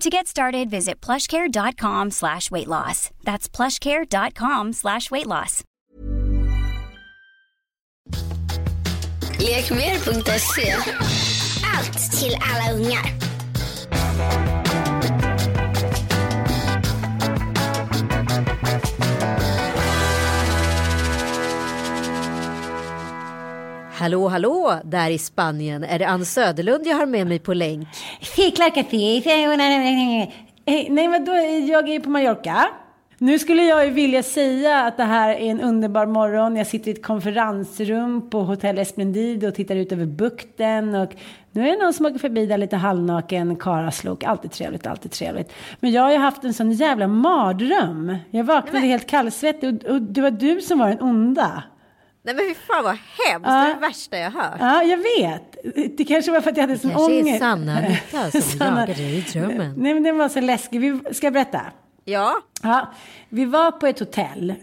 To get started, visit plushcare.com slash weight loss. That's plushcare.com slash weight loss. Lekmer.se. Allt till alla ungar. Hallå, hallå, där i Spanien. Är det Ann Söderlund jag har med mig på länk? Sí, claro que sí. Eh, Nej, men då, jag är på Mallorca. Nu skulle jag ju vilja säga att det här är en underbar morgon. Jag sitter i ett konferensrum på Hotell Esplendido och tittar ut över bukten. Och nu är det någon som åker förbi där lite halvnaken, karaslok. Alltid trevligt, alltid trevligt. Men jag har ju haft en sån jävla mardröm. Jag vaknade helt kallsvettig och, och det var du som var den onda. Nej men fy fan vad hemskt, det är det värsta jag hört. Ja, jag vet. Det kanske var för att jag hade sån kanske är ångest. Sanna som Sanna- jagar dig i drömmen. Nej, men den var så läskig. Vi, ska jag berätta? Ja, Ja, vi var på ett hotell.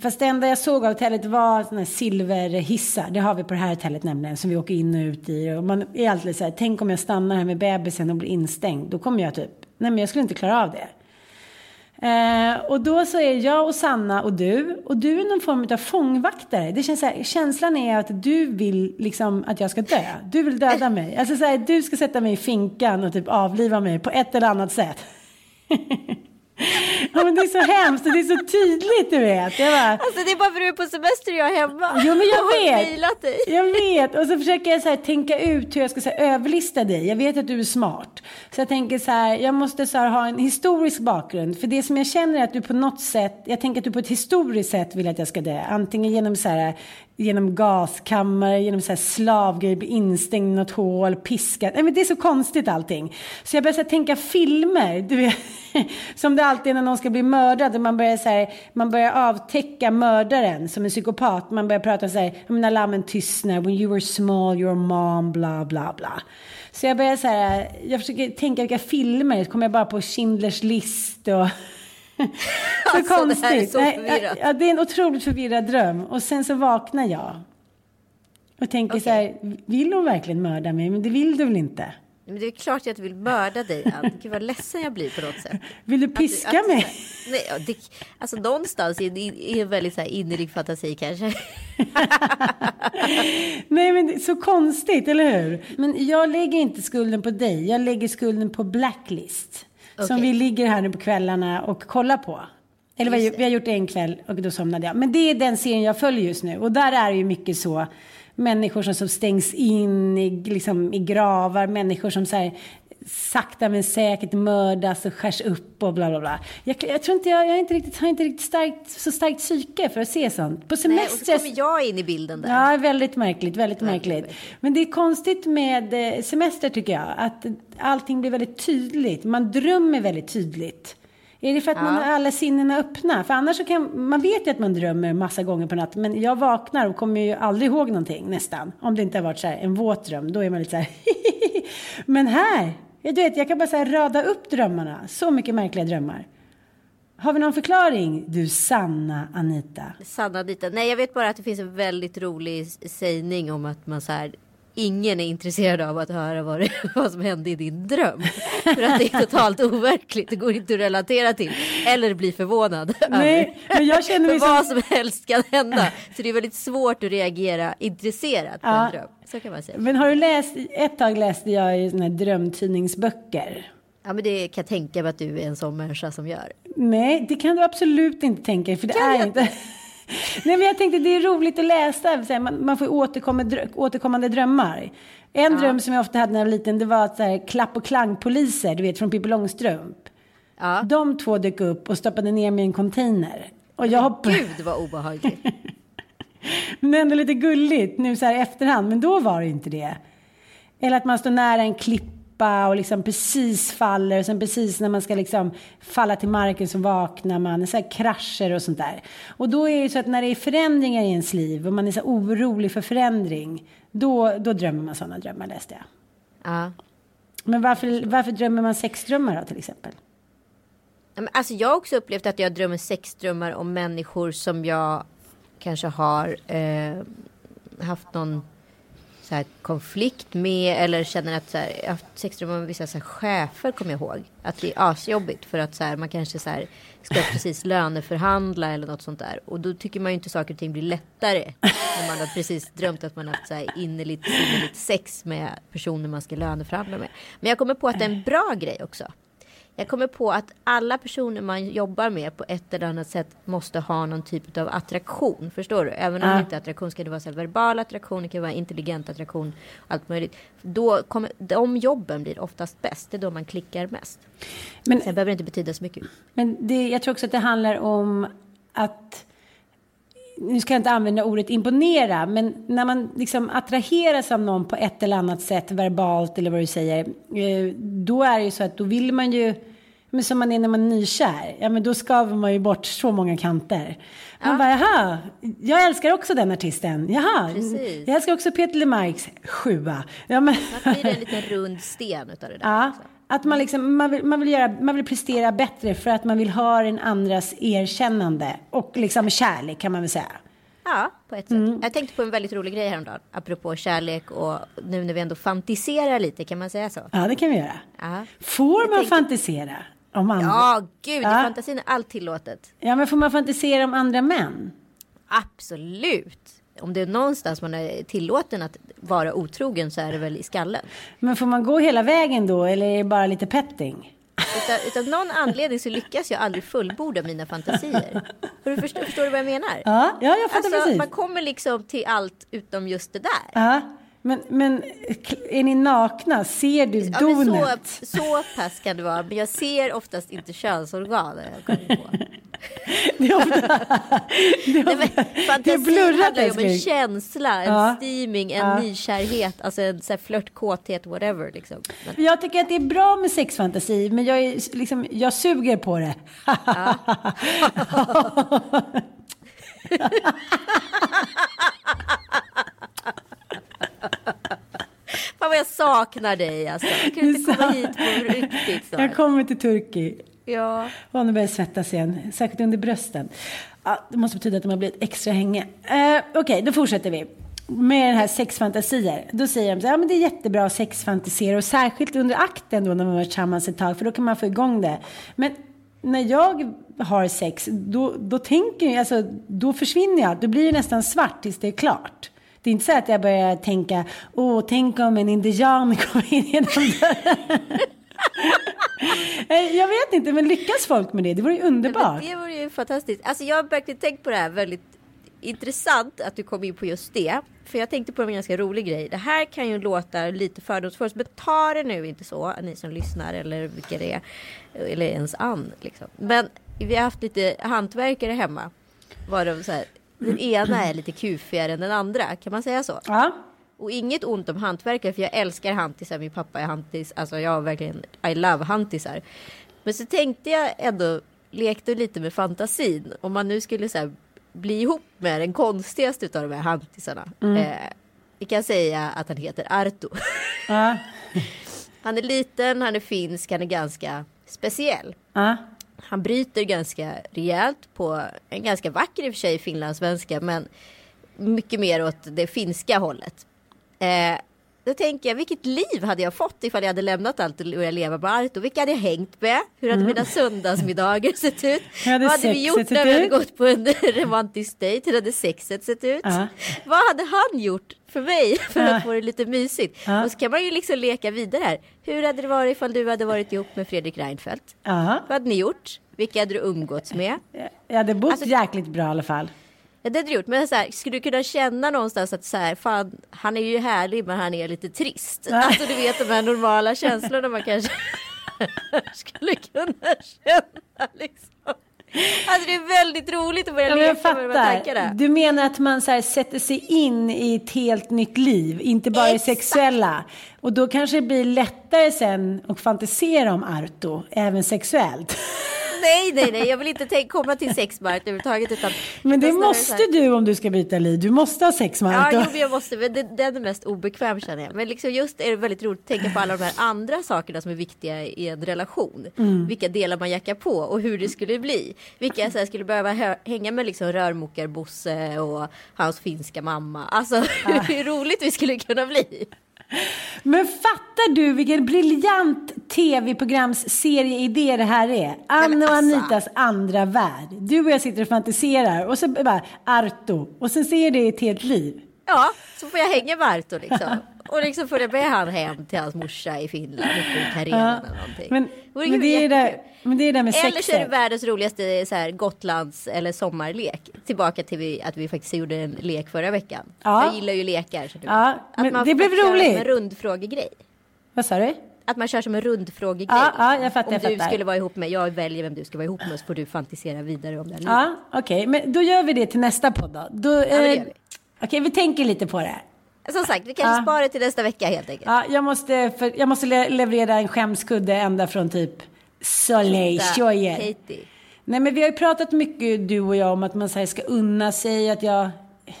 Fast det enda jag såg av hotellet var såna här silverhissar. Det har vi på det här hotellet nämligen. Som vi åker in och ut i. Och man är alltid så här, tänk om jag stannar här med bebisen och blir instängd. Då kommer jag typ, nej men jag skulle inte klara av det. Eh, och då så är jag och Sanna och du. Och du är någon form av fångvaktare. Det känns så här, känslan är att du vill liksom att jag ska dö. Du vill döda mig. Alltså så här, du ska sätta mig i finkan och typ avliva mig på ett eller annat sätt. Ja men det är så hemskt och det är så tydligt du vet. Jag bara, alltså det är bara för att du är på semester och jag är hemma. Jo men jag vet. dig. Jag vet. Och så försöker jag så här, tänka ut hur jag ska så här, överlista dig. Jag vet att du är smart. Så jag tänker så här, jag måste så här, ha en historisk bakgrund. För det som jag känner är att du på något sätt, jag tänker att du på ett historiskt sätt vill att jag ska dö. Antingen genom så här, genom gaskammare, genom så här slavgrej, bli instängd i något hål, piskad. Nej men det är så konstigt allting. Så jag börjar så här, tänka filmer, du vet. Som det alltid är när någon ska bli mördad. Och man börjar så här, man börjar avtäcka mördaren som en psykopat. Man börjar prata så här, när lammen tystnar, when you were small, your mom, bla bla bla. Så jag börjar så här, jag försöker tänka vilka filmer, så kommer jag bara på Schindler's list och så Alltså, det här är konstigt. så förvirrat. ja, det är en otroligt förvirrad dröm. Och sen så vaknar jag. Och tänker så här, vill hon verkligen mörda mig? Men det vill du väl inte? Men det är klart jag inte vill mörda dig, Ann. Gud vad ledsen jag blir på något sätt. Vill du Att- piska att- mig? Nej, det, alltså någonstans i, en väldigt så här innerlig fantasi kanske. Nej men det är så konstigt, eller hur? Men jag lägger inte skulden på dig, jag lägger skulden på Blacklist. Som Okej. vi ligger här nu på kvällarna och kollar på. Eller vi vi har gjort det en kväll och då somnade jag. Men det är den serien jag följer just nu. Och där är det ju mycket så. Människor som, som stängs in i, liksom, i gravar, människor som så här, sakta men säkert mördas och skärs upp och bla bla bla. Jag, jag tror inte jag, jag är inte riktigt, har inte riktigt starkt, så starkt psyke för att se sånt. På Nej, och så semester kommer jag in i bilden där. Ja, väldigt märkligt, väldigt märkligt. märkligt. Men det är konstigt med eh, semester tycker jag. Att allting blir väldigt tydligt. Man drömmer väldigt tydligt. Är det för att man har alla sinnena öppna? För annars så kan, man vet ju att man drömmer massa gånger på natten. Men jag vaknar och kommer ju aldrig ihåg någonting nästan. Om det inte har varit så här en våt dröm. Då är man lite så här Men här, du vet jag kan bara så rada upp drömmarna. Så mycket märkliga drömmar. Har vi någon förklaring? Du sanna Anita. Sanna Anita. Nej, jag vet bara att det finns en väldigt rolig sägning om att man så här. Ingen är intresserad av att höra vad, det, vad som hände i din dröm. För att det är totalt overkligt. Det går inte att relatera till. Eller bli förvånad. Nej, men jag känner mig som- vad som helst kan hända. Så det är väldigt svårt att reagera intresserat på Ja. en dröm. Så kan man säga. Men har du läst, ett tag läste jag i såna här drömtidningsböcker. Ja, men det kan jag tänka mig att du är en sån människa som gör. Nej, det kan du absolut inte tänka för det Kan är jag inte. Nej, men jag tänkte det är roligt att läsa. Man, får återkommande, återkommande drömmar. En dröm som jag ofta hade när jag var liten, det var att så här, klapp och klangpoliser, du vet från Pippi Långstrump. Ja. De två dök upp och stoppade ner mig i en container. Och jag hoppade, Gud vad obehagligt. men ändå lite gulligt nu så här efterhand, men då var det inte det. Eller att man står nära en klippa och liksom precis faller och sen precis när man ska liksom falla till marken så vaknar man, så här krascher och sånt där. Och då är det så att när det är förändringar i ens liv och man är så orolig för förändring, då, då drömmer man sådana drömmar läste jag. ja. Men varför, varför drömmer man sexdrömmar då till exempel? Alltså jag har också upplevt att jag drömmer sexdrömmar om människor som jag kanske har eh, haft någon så här, konflikt med eller känner att så här, jag har haft sexdrömmar med vissa så här, chefer kommer jag ihåg. Att det är asjobbigt för att så här, man kanske så här, ska precis löneförhandla eller något sånt där. Och då tycker man ju inte saker och ting blir lättare. När man har precis drömt att man har haft så här innerligt, innerligt sex med personer man ska löneförhandla med. Men jag kommer på att det är en bra grej också. Jag kommer på att alla personer man jobbar med på ett eller annat sätt måste ha någon typ av attraktion. Förstår du? Även om Ja. det inte är attraktion ska det vara så verbal attraktion, det kan vara intelligent attraktion, allt möjligt. Då kommer, de jobben blir oftast bäst. Det är då man klickar mest. Men Sen behöver det inte betyda så mycket. Men det, jag tror också att det handlar om att, nu ska jag inte använda ordet imponera, men när man liksom attraheras av någon på ett eller annat sätt, verbalt eller vad du säger, eh, då är det ju så att då vill man ju, men som man är när man är nykär, ja men då skaver man ju bort så många kanter. Man bara, jaha, jag älskar också den artisten, jaha, Precis. jag älskar också Peter LeMarcs sjua. Ja, men, Man blir en liten rund sten utav det där. Ja, också. Att man, liksom, man, vill, man, vill göra, man vill prestera bättre för att man vill ha den andras erkännande och liksom kärlek kan man väl säga. Ja, på ett sätt. Mm. Jag tänkte på en väldigt rolig grej häromdagen. Apropå kärlek och nu när vi ändå fantiserar lite, kan man säga så? Ja, det kan vi göra. Ja. Får man tänkte- fantisera om andra? Ja, gud, Ja. i fantasin är allt tillåtet. Ja, men får man fantisera om andra män? Absolut. Om det är någonstans man är tillåten att vara otrogen så är det väl i skallen. Men får man gå hela vägen då eller är det bara lite petting? Utav, utav någon anledning så lyckas jag aldrig fullborda mina fantasier. För, förstår, förstår du vad jag menar? Ja, ja jag fattar Alltså, precis. man kommer liksom till allt utom just det där. Ja, men, men är ni nakna? Ser du Ja, donet? så, så pass kan det vara. Men jag ser oftast inte könsorgan. när jag på. Det är ofta, det är Nej, ofta, det fantasin blurrat handlar ju om en känsla, en Ja. steaming, en Ja. nykärhet, alltså en så här flört, kåthet, whatever. Liksom. Men, Jag tycker att det är bra med sexfantasi, men jag, är, liksom, jag suger på det. fan vad jag saknar dig alltså. Jag kan inte komma hit på riktigt Jag snart. kommer till Turki. Ja. Och nu börjar jag svettas igen, särskilt under brösten. Ja, det måste betyda att de har blivit extra hänge. Eh, Okej, då fortsätter vi. Med den här sexfantasier. Då säger de så här, ja men det är jättebra att sexfantisera och särskilt under akten då när man varit tillsammans ett tag för då kan man få igång det. Men när jag har sex, då, då tänker jag, alltså då försvinner jag. Då blir det nästan svart tills det är klart. Det är inte så att jag börjar tänka, åh, tänk om en indian kommer in genom dörren. Eh, Jag vet inte, men lyckas folk med det? Det vore ju underbart. Men det vore ju fantastiskt. Alltså jag har verkligen tänkt på det här väldigt intressant att du kom in på just det. För jag tänkte på en ganska rolig grej. Det här kan ju låta lite fördomsfullt. Men ta det nu inte så, ni som lyssnar eller vilka det är. Eller ens Ann. Liksom. Men vi har haft lite hantverkare hemma. Var de så här, den ena är lite kufigare än den andra. Kan man säga så? Ja. Och inget ont om hantverkare för jag älskar hantisar. Min pappa är hantis. Alltså jag har verkligen, I love hantisar. Men så tänkte jag ändå, lekte lite med fantasin. Om man nu skulle så här, bli ihop med den konstigaste av de här hantisarna. Eh, vi kan säga att han heter Arto. Ja. Han är liten, han är finsk, han är ganska speciell. Ja. Han bryter ganska rejält på en ganska vacker i och för sig finlandssvenska men mycket mer åt det finska hållet. Eh, då tänker jag, vilket liv hade jag fått ifall jag hade lämnat allt och börjat leva med Arto? Vilka hade jag hängt med? Hur hade mina söndagsmiddagar sett ut? Hade Vad hade vi gjort när vi hade ut? gått på en romantisk dejt? Hur hade sexet sett ut? Ja. Vad hade han gjort för mig för Ja. att få det lite mysigt? Ja. Och så kan man ju liksom leka vidare här. Hur hade det varit ifall du hade varit ihop med Fredrik Reinfeldt? Ja. Vad hade ni gjort? Vilka hade du umgåtts med? Jag hade bott Alltså- jäkligt bra i alla fall. Ja, det hade du gjort. Men så här, skulle du kunna känna någonstans att så här, fan, han är ju härlig men han är lite trist. Alltså du vet de här normala känslorna man kanske skulle kunna känna liksom. Alltså det är väldigt roligt att börja Ja, leka med de här tankarna. Du menar att man så här, sätter sig in i ett helt nytt liv, inte bara i Exakt. sexuella. Och då kanske det blir lättare sen att fantisera om Arto, även sexuellt. Nej, nej, nej, jag vill inte tänka, komma till sexmark överhuvudtaget. Utan Men det måste du om du ska byta liv. Du måste ha sex med Ja, jo, jag måste, men det, den är mest obekväm känner jag. Men liksom just är det väldigt roligt att tänka på alla de här andra sakerna som är viktiga i en relation. Mm. Vilka delar man jackar på och hur det skulle bli. Vilka jag så här, skulle behöva hö- hänga med liksom rörmokar-Bosse och hans finska mamma. Alltså hur roligt vi skulle kunna bli. Men fattar du vilken briljant tv-programsserieidé det här är? Anna och alltså. Anitas andra värld. Du och jag sitter och fantiserar och så bara Arto. Och sen ser det ett helt liv. Ja, så får jag hänga med Arto liksom. Och liksom följa med han hem till hans morsa i Finland, uppe i Karelen eller någonting. Men, Vore men, det är det där, men det är det där med Eller så är det sexet. världens roligaste så här, Gotlands eller sommarlek. Tillbaka till vi, att vi faktiskt gjorde en lek förra veckan. Ja. Jag gillar ju lekar. Så Ja, att men man det blev roligt. Som en rundfrågegrej. Vad sa du? Att man kör som en rundfrågegrej. Ja, ja, jag fattar, Om jag du fattar. skulle vara ihop med, jag väljer vem du ska vara ihop med så får du fantisera vidare om det. Ja, okej. Men då gör vi det till nästa podd då. då det eh. Okej, vi tänker lite på det. Som sagt, vi kanske Ja. sparar till nästa vecka helt enkelt. Ja, jag måste, för, jag måste le- leverera en skämskudde ända från typ Soleil Choyer. Nej men vi har ju pratat mycket du och jag om att man så här, ska unna sig att jag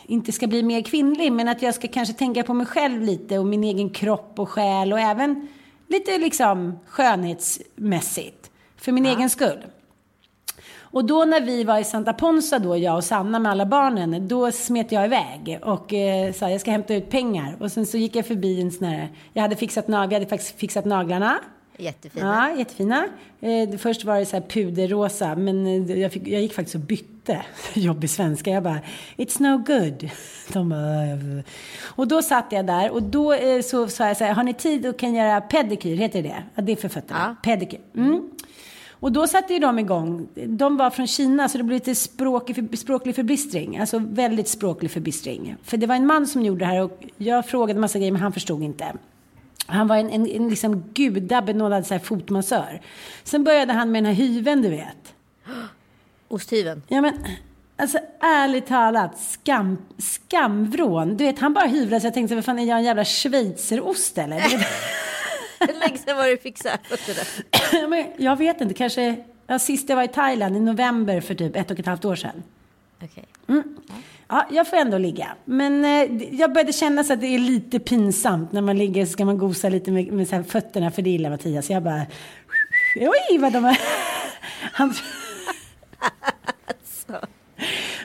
inte ska bli mer kvinnlig men att jag ska kanske tänka på mig själv lite och min egen kropp och själ och även lite liksom skönhetsmässigt för min egen skull. Och då när vi var i Santa Ponsa då, jag och Sanna med alla barnen, då smet jag iväg och eh, sa jag ska hämta ut pengar. Och sen så gick jag förbi en sån här, jag hade fixat, vi hade faktiskt fixat naglarna. Jättefina. Ja, jättefina. Eh, först var det så här puderrosa, men eh, jag, fick, jag gick faktiskt och bytte. Jobbig svenska. Jag bara, it's no good. De bara, och då satt jag där och då eh, så sa jag så här, har ni tid och kan göra pedikyr, heter det det? Ja, det är för fötterna. Pedikyr. Mm. Och då satte ju de igång. De var från Kina så det blev lite språkig, för, språklig förbistring. Alltså väldigt språklig förbistring. För det var en man som gjorde det här och jag frågade massa grejer men han förstod inte. Han var en, en, en liksom gudabenådad så här fotmassör. Sen började han med den här hyven, du vet. Osthyveln. Ja men, alltså ärligt talat, skam, skamvrån. Du vet, han bara hyvlade så jag tänkte, vad fan är jag en jävla schweizerost eller? Länge sedan var du fixade fötterna? Ja, men jag vet inte, kanske, ja, sist jag var i Thailand i november för typ ett och ett halvt år sedan. Okej. Ja, jag får ändå ligga. Men eh, jag började känna så att det är lite pinsamt när man ligger så ska man gosa lite med, med så här fötterna för det gillar Mattias. Så jag bara, oj vad de är. Han...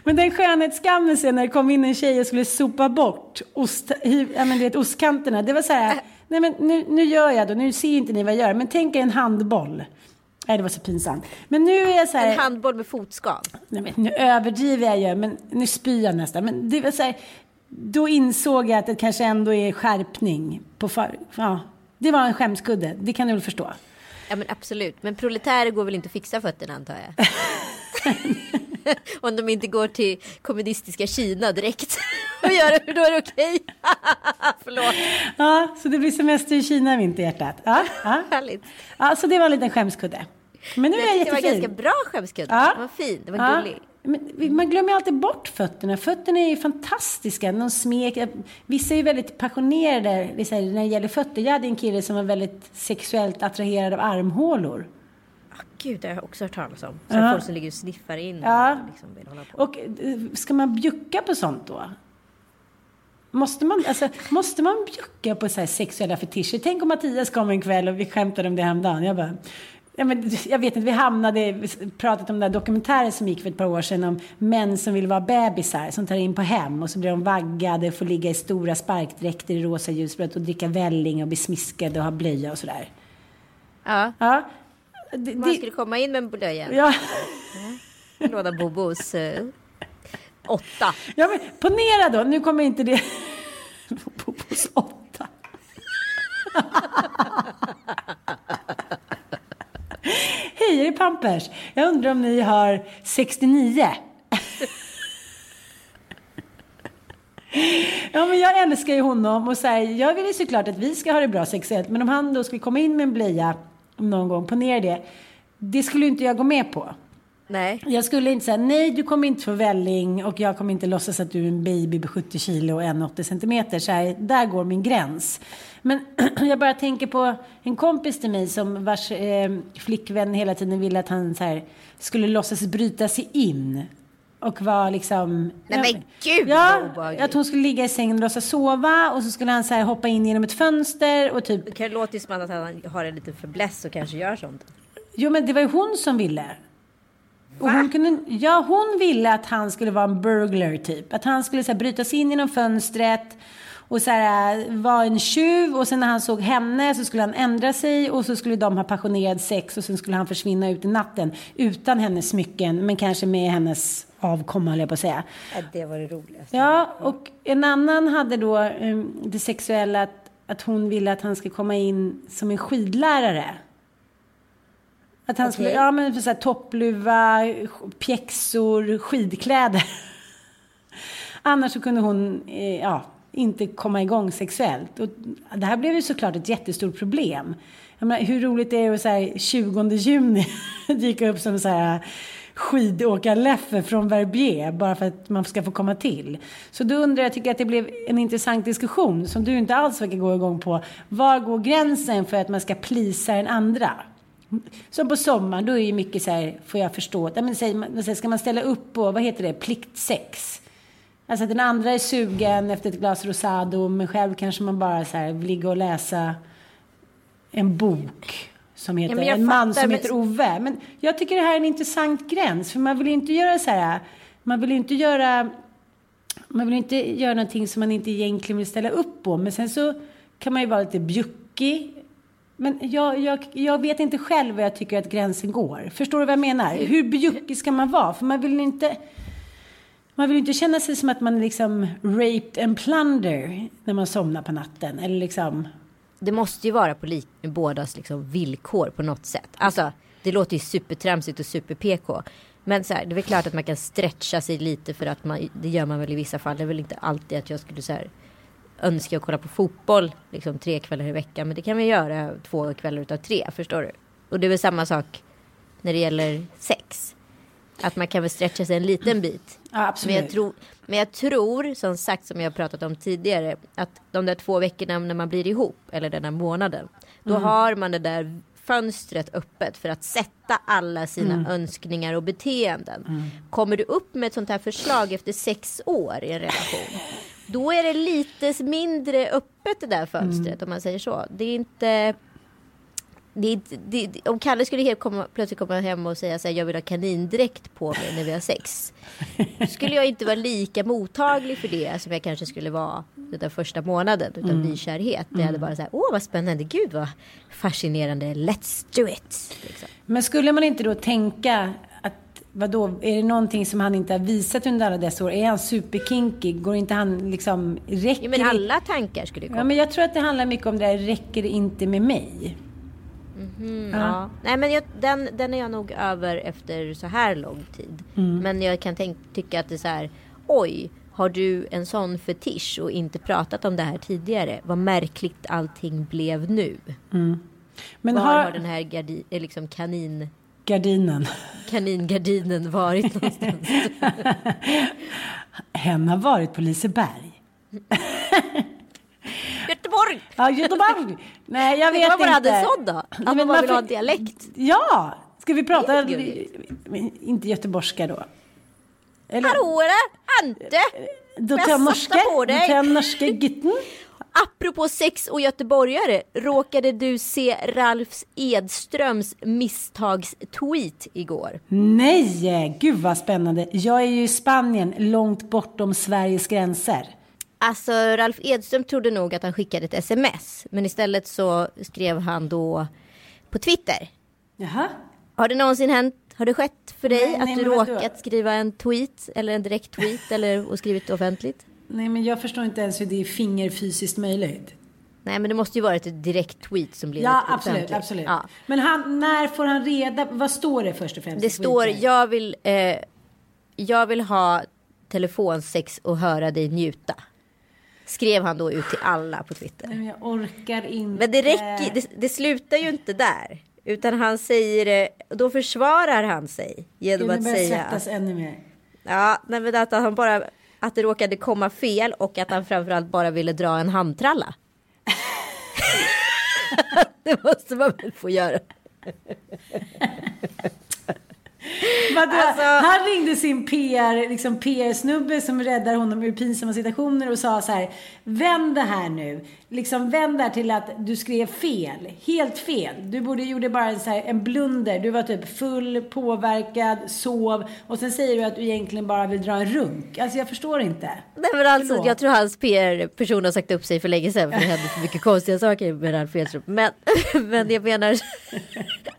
Men den skönhetsskammelsen när det kom in en tjej och skulle sopa bort ost, ja, men du vet, ostkanterna. Det var så här, nej men nu, nu gör jag då, nu ser inte ni vad jag gör. Men tänk er en handboll. Nej, det var så pinsamt. Men nu är jag så här... En handboll med fotskav. Nej, men nu överdriver jag ju, men nu spyr jag nästan. Men det var så här, då insåg jag att det kanske ändå är skärpning. På far, ja, det var en skämskudde, det kan du väl förstå. Ja men absolut. Men proletärer går väl inte att fixa fötterna antar jag. Om de inte går till kommunistiska Kina direkt och gör det, då är det okej. Förlåt. Ja, så det blir semester i Kina i vinterhjärtat. Ja, ja. Härligt. ja, så det var en liten skämskudde. Men nu är Jag tyckte det var jättefin. ganska bra skämskudde. Ja. Den var fin. Den var Ja. gullig. Men man glömmer alltid bort fötterna. Fötterna är ju fantastiska. De smek, vissa är ju väldigt passionerade när det gäller fötter. Jag hade en kille som var väldigt sexuellt attraherad av armhålor. Gud, det har jag också hört talas om. Så Ja. folk som ligger och sniffar in Ja. och liksom vill hålla på. Och eh, ska man bjucka på sånt då? Måste man, alltså, måste man bjucka på så här sexuella fetischer? Tänk om Mattias kom en kväll och vi skämtade om det häromdagen. Jag bara, ja, men, jag vet inte, vi hamnade, vi pratat om den där dokumentären som gick för ett par år sedan om män som vill vara bebisar som tar in på hem och så blir de vaggade, får ligga i stora sparkdräkter i rosa ljusblått och dricka välling och bli smiskade och ha blöja och sådär. Ja, Ja. Det, man det, skulle komma in med en blöja. ja. Låda Bobos eh, åtta. Ja, men ponera då, nu kommer inte det... Bobos åtta. Hej, är det Pampers? Jag undrar om ni har 69? Ja, men jag älskar ju honom och så här, jag vill ju såklart att vi ska ha det bra sexuellt. Men om han då skulle komma in med en blöja någon gång, ponera det. Det skulle inte jag gå med på. Nej. Jag skulle inte säga nej, du kommer inte få välling och jag kommer inte låtsas att du är en baby på 70 kilo och 1,80 centimeter. Så här, där går min gräns. Men jag bara tänker på en kompis till mig som vars eh, flickvän hela tiden ville att han så här, skulle låtsas bryta sig in. Och var liksom... Nej, men gud, Ja, obehagligt. att hon skulle ligga i sängen och låtsas sova och så skulle han så här hoppa in genom ett fönster och typ... Det kan låta som att han har en liten fäbless och kanske gör sånt. Jo men det var ju hon som ville. Och hon, kunde, ja, hon ville att han skulle vara en burglar typ. Att han skulle så här, bryta sig in genom fönstret och så här, vara en tjuv. Och sen när han såg henne så skulle han ändra sig och så skulle de ha passionerad sex och sen skulle han försvinna ut i natten. Utan hennes smycken men kanske med hennes avkomma höll jag på att säga. Ja, det var det roligaste. Ja, och en annan hade då um, det sexuella att, att hon ville att han ska komma in som en skidlärare. Att han skulle, Okej. ja men för så här toppluva, pjäxor, skidkläder. Annars så kunde hon, eh, ja, inte komma igång sexuellt. Och det här blev ju såklart ett jättestort problem. Jag menar, hur roligt är det att så här 20 juni dyka upp som så här skidåkarleffe från Verbier bara för att man ska få komma till. Så då undrar jag, tycker att det blev en intressant diskussion som du inte alls verkar gå igång på. Var går gränsen för att man ska plisa den andra? Som på sommaren, då är ju mycket så här, får jag förstå, ja, men säger ska man ställa upp på, vad heter det, pliktsex? Alltså att den andra är sugen efter ett glas rosado, men själv kanske man bara så här, vill ligga och läsa en bok som heter, jag en man som men- heter Ove. Men jag tycker det här är en intressant gräns, för man vill inte göra så här, man vill inte göra, man vill inte göra någonting som man inte egentligen vill ställa upp på, men sen så kan man ju vara lite bjuckig. Men jag, jag, jag vet inte själv var jag tycker att gränsen går. Förstår du vad jag menar? Hur bjuckig ska man vara? För man vill inte... Man vill inte känna sig som att man är liksom raped and plunder när man somnar på natten. Eller liksom... Det måste ju vara på li- bådas liksom villkor på något sätt. Alltså, det låter ju supertramsigt och super-PK. Men så här, det är väl klart att man kan stretcha sig lite för att man, det gör man väl i vissa fall. Det är väl inte alltid att jag skulle så här önska att kolla på fotboll liksom tre kvällar i veckan. Men det kan vi göra två kvällar utav tre, förstår du? Och det är väl samma sak när det gäller sex. Att man kan väl stretcha sig en liten bit. Ja, absolut. Men jag, tror, men jag tror, som sagt, som jag har pratat om tidigare, att de där två veckorna när man blir ihop, eller den där månaden, då Mm. har man det där fönstret öppet för att sätta alla sina Mm. önskningar och beteenden. Kommer du upp med ett sånt här förslag efter sex år i en relation, då är det lite mindre öppet det där fönstret, Mm. om man säger så. Det är inte... Det det, det, om Kalle skulle helt komma, plötsligt komma hem och säga så här, jag vill ha kanindräkt på mig när vi har sex. skulle jag inte vara lika mottaglig för det som jag kanske skulle vara den första månaden utav Mm. nykärhet. Där jag hade bara så här, åh vad spännande, gud vad fascinerande, let's do it. Liksom. Men skulle man inte då tänka att Vadå, är det någonting som han inte har visat under alla dessa år? Är han superkinky? Går inte han liksom... Räcker Jo, men det- alla tankar skulle komma. Ja, men jag tror att det handlar mycket om det där, räcker det inte med mig? Ja. Nej men jag, den, den är jag nog över efter så här lång tid. Mm. Men jag kan tänk, tycka att det är så här. Oj, har du en sån fetisch och inte pratat om det här tidigare? Vad märkligt allting blev nu. Men Var har, har den här gardi, eh, liksom kanin, gardinen, kaningardinen varit någonstans? hen har varit på Liseberg. Göteborg! Ja, Göteborg! Nej, jag Det vet var bara inte. hade sån då? Att man bara vill ha en dialekt. Ja! Ska vi prata... Det inte göteborgska då? Eller, Hallå där! Ante! då tar jag norska. Då tar jag norska gutten. Apropå sex och göteborgare, råkade du se Ralfs Edströms misstagstweet igår? Nej, gud vad spännande. Jag är ju i Spanien, långt bortom Sveriges gränser. Alltså Ralf Edström trodde nog att han skickade ett sms, men istället så skrev han då på Twitter. Jaha. Har det någonsin hänt, har det skett för dig Nej, nej, att du men vadå? råkat skriva en tweet eller en direkt tweet eller och skrivit offentligt? Nej, men jag förstår inte ens hur det är fingerfysiskt möjligt. Nej men det måste ju varit ett direkt tweet som blev Ja, absolut, offentligt. absolut. Ja. Men han, när får han reda Vad står det först och främst? Det står jag vill, eh, jag vill ha telefonsex och höra dig njuta. Skrev han då ut till alla på Twitter. Men jag orkar inte. Men det räcker, det, det slutar ju inte där. Utan han säger det, då försvarar han sig genom att säga svettas ännu mer. ja, nej, men att han bara att det råkade komma fel och att han framförallt bara ville dra en handtralla. det måste man väl få göra. Alltså- Han ringde sin PR, liksom PR-snubbe som räddar honom ur pinsamma situationer och sa så här. Vänd det här nu. Liksom vänd det här till att du skrev fel. Helt fel. Du borde gjorde bara en, så här, en blunder. Du var typ full, påverkad, sov. Och sen säger du att du egentligen bara vill dra en runk. Alltså jag förstår inte. Nej men alltså Förlåt. jag tror hans PR-person har sagt upp sig för länge sedan. För det hände för mycket konstiga saker med Ralf Edström. Men, men jag menar.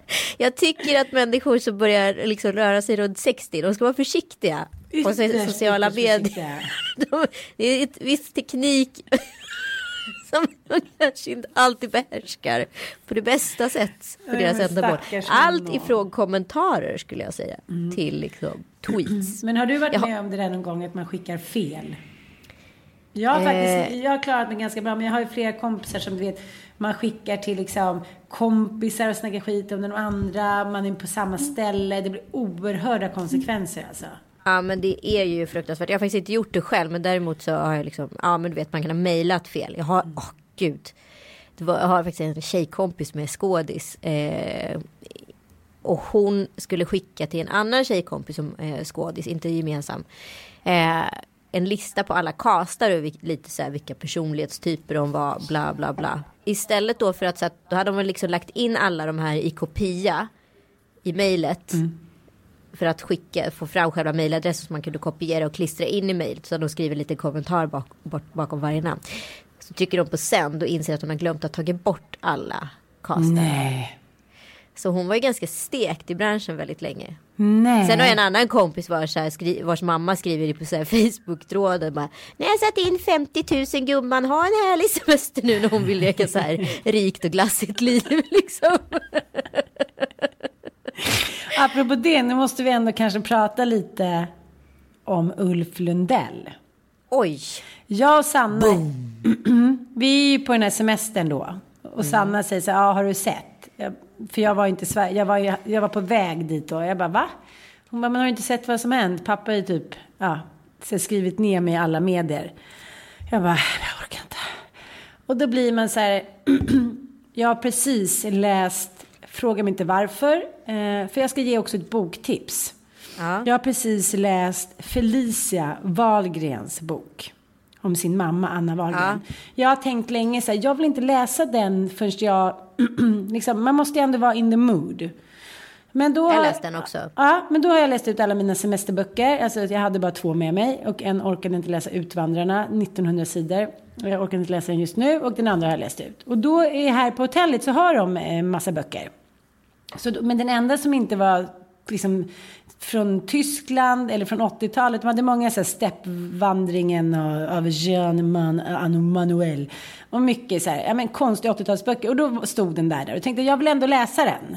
jag tycker att människor som börjar liksom röra sig runt 60. De ska vara försiktiga. På sociala medier. De, det är ett viss teknik. Som de kanske inte alltid behärskar på det bästa sätt för deras ändamål. Allt ifrån kommentarer skulle jag säga Mm. till liksom tweets. Men har du varit Jag med om det där någon gång att man skickar fel? Jag har Eh. faktiskt, jag har klarat mig ganska bra, men jag har ju flera kompisar som du vet, man skickar till liksom kompisar och snackar skit om de andra, man är på samma ställe, det blir oerhörda konsekvenser alltså. Ja men det är ju fruktansvärt. Jag har faktiskt inte gjort det själv men däremot så har jag liksom, ja men du vet man kan ha mejlat fel. Jag har, åh gud. Det var, jag har faktiskt en tjejkompis med skådis. Eh, och hon skulle skicka till en annan tjejkompis som eh, skådis, inte gemensam. Eh, en lista på alla castar och lite så här vilka personlighetstyper de var, bla bla bla. Istället då för att så att då hade de liksom lagt in alla de här i kopia i mejlet. För att skicka, få fram själva mejladressen som man kunde kopiera och klistra in i mejlet. Så de skriver lite kommentar bak, bort, bakom varje namn. Så trycker de på sänd och inser att de har glömt att tagit bort alla castar. Nej. Så hon var ju ganska stekt i branschen väldigt länge. Nej. Sen har jag en annan kompis vars, så här, skri- vars mamma skriver i på så här Facebook-tråden bara När jag satt in 50 000 gumman, ha en härlig semester nu när hon vill leka så här rikt och glassigt liv liksom. Apropå det, nu måste vi ändå kanske prata lite om Ulf Lundell. Oj, Jag och Sanna, vi är ju på den här semestern då. Och Sanna säger så här, ja har du sett? Jag, för jag var inte i Sverige, jag var, jag var på väg dit då. Jag bara, va? Hon bara, men har du inte sett vad som hänt? Pappa är typ, ja, skrivit ner mig i alla medier. Jag bara, jag orkar inte. Och då blir man så här, jag har precis läst, fråga mig inte varför, eh, för jag ska ge också ett boktips. Ja. Jag har precis läst Felicia Wahlgrens bok. Om sin mamma Anna Wahlgren. Jag har tänkt länge så här, jag vill inte läsa den förrän jag, liksom, man måste ju ändå vara in the mood. Men då Jag läste den också. Ja, men då har jag läst ut alla mina semesterböcker. Alltså jag hade bara två med mig och en orkade inte läsa Utvandrarna, 1900 sidor. Jag orkar inte läsa den just nu och den andra har jag läst ut. Och då är här på hotellet så har de en massa böcker. Så, men den enda som inte var liksom från Tyskland eller från 80-talet. De hade många så här steppvandringen av, av Jean Man, Anu Manuel. Och mycket så här, ja men konstiga 80-talsböcker. Och då stod den där, där och tänkte jag vill ändå läsa den.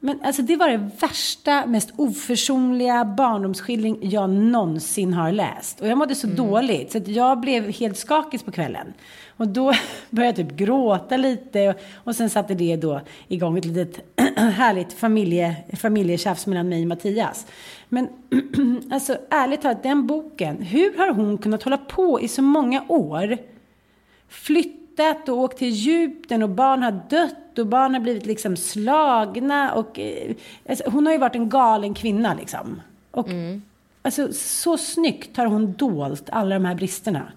Men alltså det var det värsta, mest oförsonliga barndomsskildring jag någonsin har läst. Och jag mådde så dåligt så att jag blev helt skakig på kvällen. Och då började jag typ gråta lite och, sen satte det då igång ett litet härligt familje, familjetjafs mellan mig och Mattias. Men alltså ärligt talat, den boken, hur har hon kunnat hålla på i så många år? flyttat och åkt till Egypten och barn har dött och barn har blivit liksom slagna och eh, alltså, hon har ju varit en galen kvinna liksom. Och alltså så snyggt har hon dolt alla de här bristerna.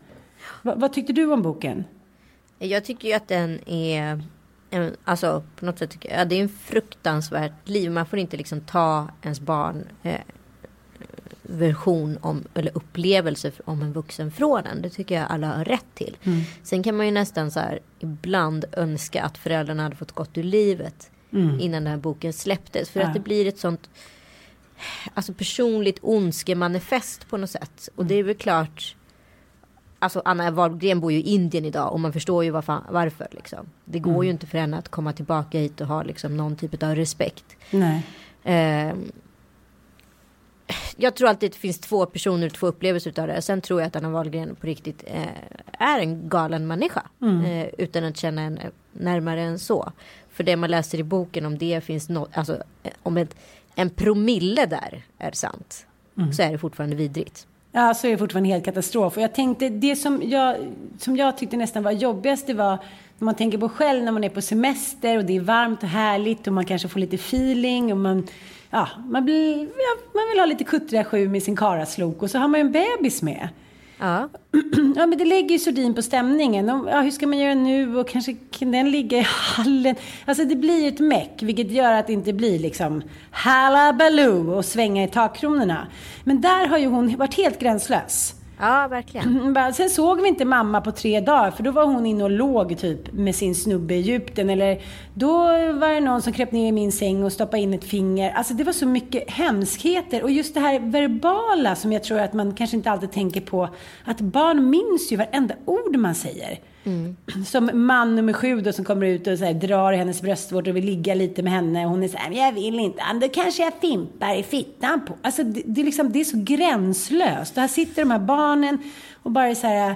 Va, vad tyckte du om boken? Jag tycker ju att den är Alltså på något sätt tycker jag, ja, det är en fruktansvärt liv. Man får inte liksom ta ens barn eh, version om, eller upplevelse om en vuxen från en. Det tycker jag alla har rätt till. Sen kan man ju nästan så här ibland önska att föräldrarna hade fått gått ur livet innan den här boken släpptes. För Ja. att det blir ett sånt alltså personligt ondskemanifest på något sätt. Och det är väl klart Alltså Anna Wahlgren bor ju i Indien idag och man förstår ju varför. varför liksom. Det går ju inte för henne att komma tillbaka hit och ha liksom någon typ av respekt. Nej. Ehm, jag tror alltid att det finns två personer två upplevelser utav det. Sen tror jag att Anna Wahlgren på riktigt eh, är en galen människa. Eh, utan att känna en närmare än så. För det man läser i boken om det finns något, alltså eh, om ett, en promille där är sant. Så är det fortfarande vidrigt. Ja, så är det fortfarande helt katastrof. Och jag tänkte, det som jag, som jag tyckte nästan var jobbigast, det var när man tänker på själv när man är på semester och det är varmt och härligt och man kanske får lite feeling och man, ja, man, blir, ja, man vill ha lite kuttriga sju med sin karaslok och så har man ju en bebis med. Ja. Ja, men det lägger ju sordin på stämningen. Och, ja, hur ska man göra nu? Och kanske kan den ligga i hallen? Alltså det blir ju ett meck, vilket gör att det inte blir liksom halabaloo och svänga i takkronorna. Men där har ju hon varit helt gränslös ja, verkligen. Mm, sen såg vi inte mamma på tre dagar för då var hon inne och låg typ med sin snubbe i Egypten. Eller då var det någon som kröp ner i min säng och stoppade in ett finger. Alltså det var så mycket hemskheter. Och just det här verbala som jag tror att man kanske inte alltid tänker på. Att barn minns ju varenda ord man säger. Mm. Som man nummer sju då som kommer ut och så här, drar i hennes bröstvårtor och vill ligga lite med henne. Och hon är så här, men jag vill inte. Då kanske jag fimpar i fittan på. Alltså det, det, är liksom, det är så gränslöst. Och här sitter de här barnen och bara så här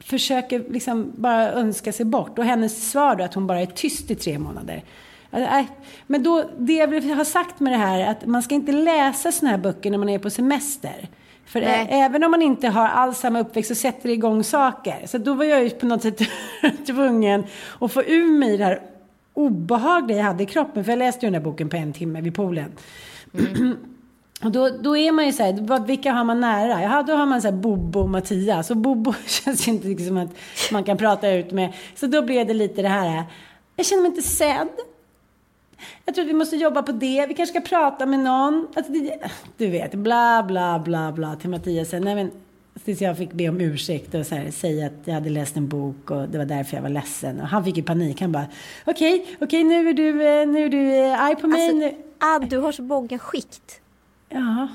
försöker liksom bara önska sig bort. Och hennes svar då att hon bara är tyst i tre månader. Alltså, men då, det jag vill ha sagt med det här är att man ska inte läsa såna här böcker när man är på semester. För Nej. även om man inte har alls samma uppväxt så sätter det igång saker. Så då var jag ju på något sätt tvungen att få ur mig det här obehagliga jag hade i kroppen. För jag läste ju den där boken på en timme vid poolen. Och då, då är man ju så här, vilka har man nära? Ja, då har man så här Bobo och Mattias. Och Bobo känns inte riktigt som att man kan prata ut med. Så då blev det lite det här, jag känner mig inte sedd. Jag tror att vi måste jobba på det. Vi kanske ska prata med någon. Alltså det, du vet, bla bla bla bla till Mattias. Nej, men, tills jag fick be om ursäkt och så här, säga att jag hade läst en bok och det var därför jag var ledsen. Och han fick ju panik. Han bara, okej, okej, nu är du, eh, nu är du eh, arg på mig. Alltså, ah, du har så många skikt. Ja,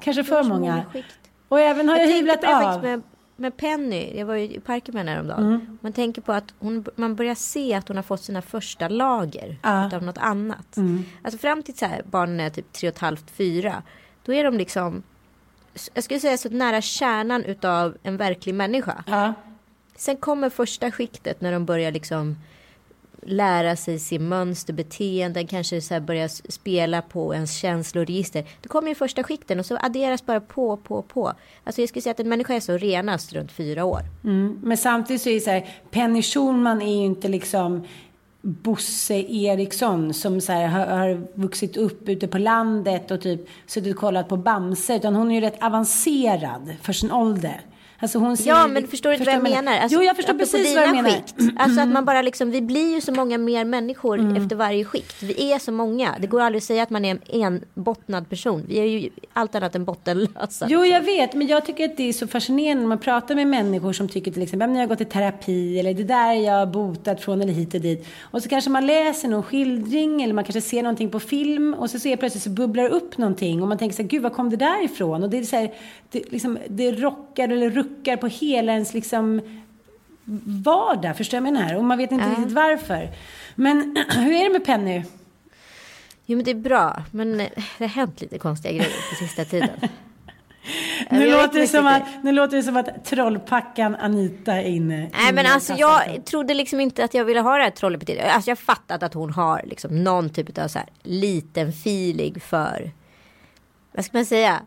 kanske Du för många. skikt. Och även har jag, tänkte hyvlat av. Med, Penny, jag var ju i parken med henne häromdagen. Mm. Man tänker på att hon, man börjar se att hon har fått sina första lager. Mm. av något annat. Alltså fram till så här, barnen är typ tre och ett halvt, fyra. Då är de liksom, jag skulle säga så nära kärnan utav en verklig människa. Ja. Sen kommer första skiktet när de börjar liksom lära sig sin mönster, beteenden, kanske så här börja spela på ens känsloregister. Det kommer ju första skikten och så adderas bara på, på, på. Alltså jag skulle säga att en människa är så renast runt fyra år. Mm. Men samtidigt så är det så här, Penny Schulman är ju inte liksom Bosse Eriksson som så här, har, har vuxit upp ute på landet och typ suttit och kollat på Bamse. Utan hon är ju rätt avancerad för sin ålder. Alltså hon ser Ja, men förstår du inte vad jag menar? Alltså, jo, jag förstår precis vad du menar. Skikt. Alltså att man bara liksom, vi blir ju så många mer människor Mm. efter varje skikt. Vi är så många. Det går aldrig att säga att man är en enbottnad person. Vi är ju allt annat än bottenlösa. Jo, liksom. jag vet, men jag tycker att det är så fascinerande när man pratar med människor som tycker till exempel att jag har gått i terapi eller det där är jag botat från eller hit och dit. Och så kanske man läser någon skildring eller man kanske ser någonting på film och så ser plötsligt så bubblar det upp någonting och man tänker så här, gud, var kom det där ifrån? Och det är så här, det, liksom, det rockar eller ruckar på hela ens liksom vardag, förstår jag menar? Och man vet inte Ja. riktigt varför. Men hur är det med Penny? Jo men det är bra. Men eh, det har hänt lite konstiga grejer på sista tiden. Nu låter, det som att, nu låter det som att trollpackan Anita är inne. Nej men inne alltså jag trodde liksom inte att jag ville ha det här trollepetit. Alltså jag har fattat att hon har liksom någon typ av så här liten feeling för. Vad ska man säga?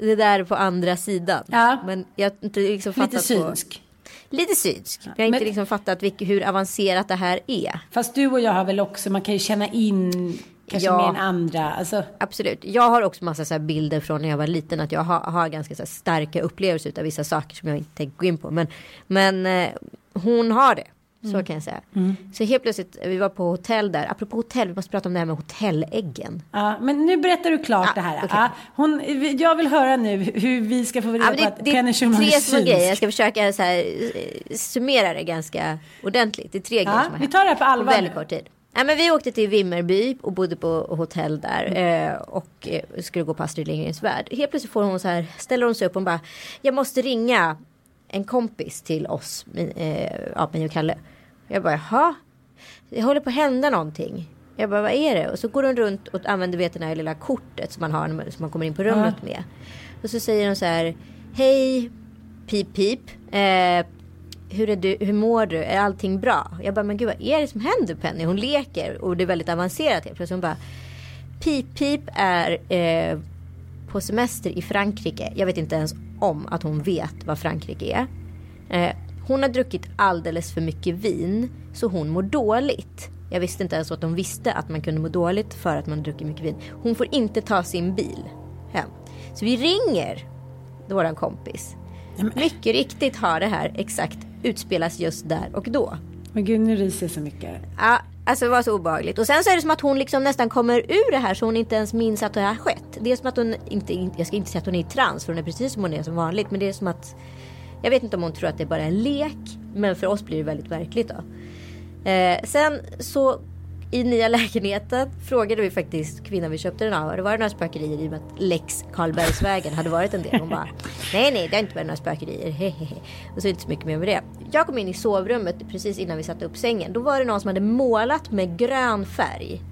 Det där på andra sidan. Ja. Men jag har inte liksom fattat. Lite synsk. På, lite synsk. Jag har inte men- liksom fattat vilk, hur avancerat det här är. Fast du och jag har väl också, man kan ju känna in kanske Ja. mer än andra. Alltså, Absolut. Jag har också massa så bilder från när jag var liten. Att jag har, har ganska så starka upplevelser av vissa saker som jag inte tänker gå in på. Men, men eh, hon har det. Så Mm. kan jag säga. Så helt plötsligt, vi var på hotell där. Apropå hotell, vi måste prata om det här med hotelläggen. ja, men nu berättar du klart Ja, det här. okej. Ja, hon, jag vill höra nu hur vi ska få reda på att Penny är Schulman är tre små grejer. Jag ska försöka så här, eh, summera det ganska ordentligt. Det är tre grejer som har vi tar det här på allvar väldigt nu. kort tid. Ja, men vi åkte till Vimmerby och bodde på hotell där eh, och eh, skulle gå på Astrid Lindgrens Värld. Helt plötsligt får hon så här, ställer hon sig upp och bara, jag måste ringa en kompis till oss, min, eh, ja, mig och Kalle. Jag bara, jaha, det håller på att hända någonting. Jag bara, vad är det? Och så går hon runt och använder vet, det här lilla kortet som man har som man kommer in på rummet med. Och så säger hon så här, hej, pip pip. Eh, hur, är du, hur mår du? Är allting bra? Jag bara, men gud vad är det som händer Penny? Hon leker och det är väldigt avancerat helt plötsligt. Hon bara, Pip Pip är eh, på semester i Frankrike. Jag vet inte ens om att hon vet vad Frankrike är. Eh, hon har druckit alldeles för mycket vin så hon mår dåligt. Jag visste inte ens att de visste att man kunde må dåligt för att man druckit mycket vin. Hon får inte ta sin bil hem. Så vi ringer våran kompis. Mycket riktigt har det här exakt utspelats just där och då. Men gud, nu ryser jag så mycket. Ja, alltså det var så obehagligt. Och sen så är det som att hon liksom nästan kommer ur det här så hon inte ens minns att det har skett. Det är som att hon inte, jag ska inte säga att hon är i trans för hon är precis som hon är som vanligt. Men det är som att, jag vet inte om hon tror att det är bara är en lek. Men för oss blir det väldigt verkligt då. Eh, sen så i nya lägenheten frågade vi faktiskt kvinnan vi köpte den av. Det några spökerier i och med att Lex Karlbergsvägen hade varit en del. Hon bara nej nej det har inte varit några spökerier. Hehehe. Och så är det inte så mycket mer med det. Jag kom in i sovrummet precis innan vi satte upp sängen. Då var det någon som hade målat med grön färg.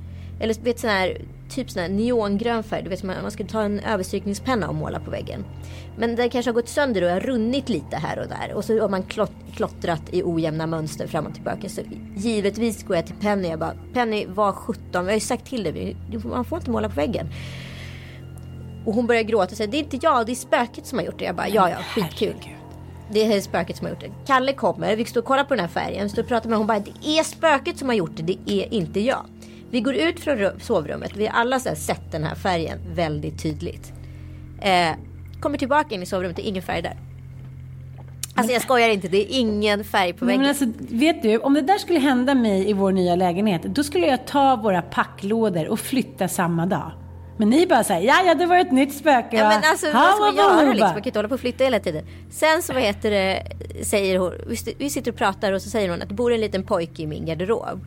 Eller vet sån här typ sån här neongrön färg. Du vet man, man skulle ta en överstrykningspenna och måla på väggen. Men den kanske har gått sönder och har runnit lite här och där. Och så har man klott, klottrat i ojämna mönster fram och tillbaka. Så givetvis går jag till Penny och bara Penny var 17. Vi har ju sagt till dig. Man får inte måla på väggen. Och hon börjar gråta och säger det är inte jag, det är spöket som har gjort det. Jag bara ja ja, skitkul. Det är spöket som har gjort det. Kalle kommer, vi står och kollar på den här färgen. Står och pratar med hon bara det är spöket som har gjort det, det är inte jag. Vi går ut från ru- sovrummet. Vi har alla sett den här färgen väldigt tydligt. Eh, kommer tillbaka in i sovrummet, det är ingen färg där. Alltså jag skojar inte, det är ingen färg på väggen. Men alltså, vet du, om det där skulle hända mig i vår nya lägenhet, då skulle jag ta våra packlådor och flytta samma dag. Men ni bara säger, ja ja det var ett nytt spöke. Ja men alltså Ha, vad ska vad göra boba." liksom? Man kan inte hålla på och flytta hela tiden. Sen så vad heter det, säger hon, vi sitter och pratar och så säger hon att det bor en liten pojke i min garderob.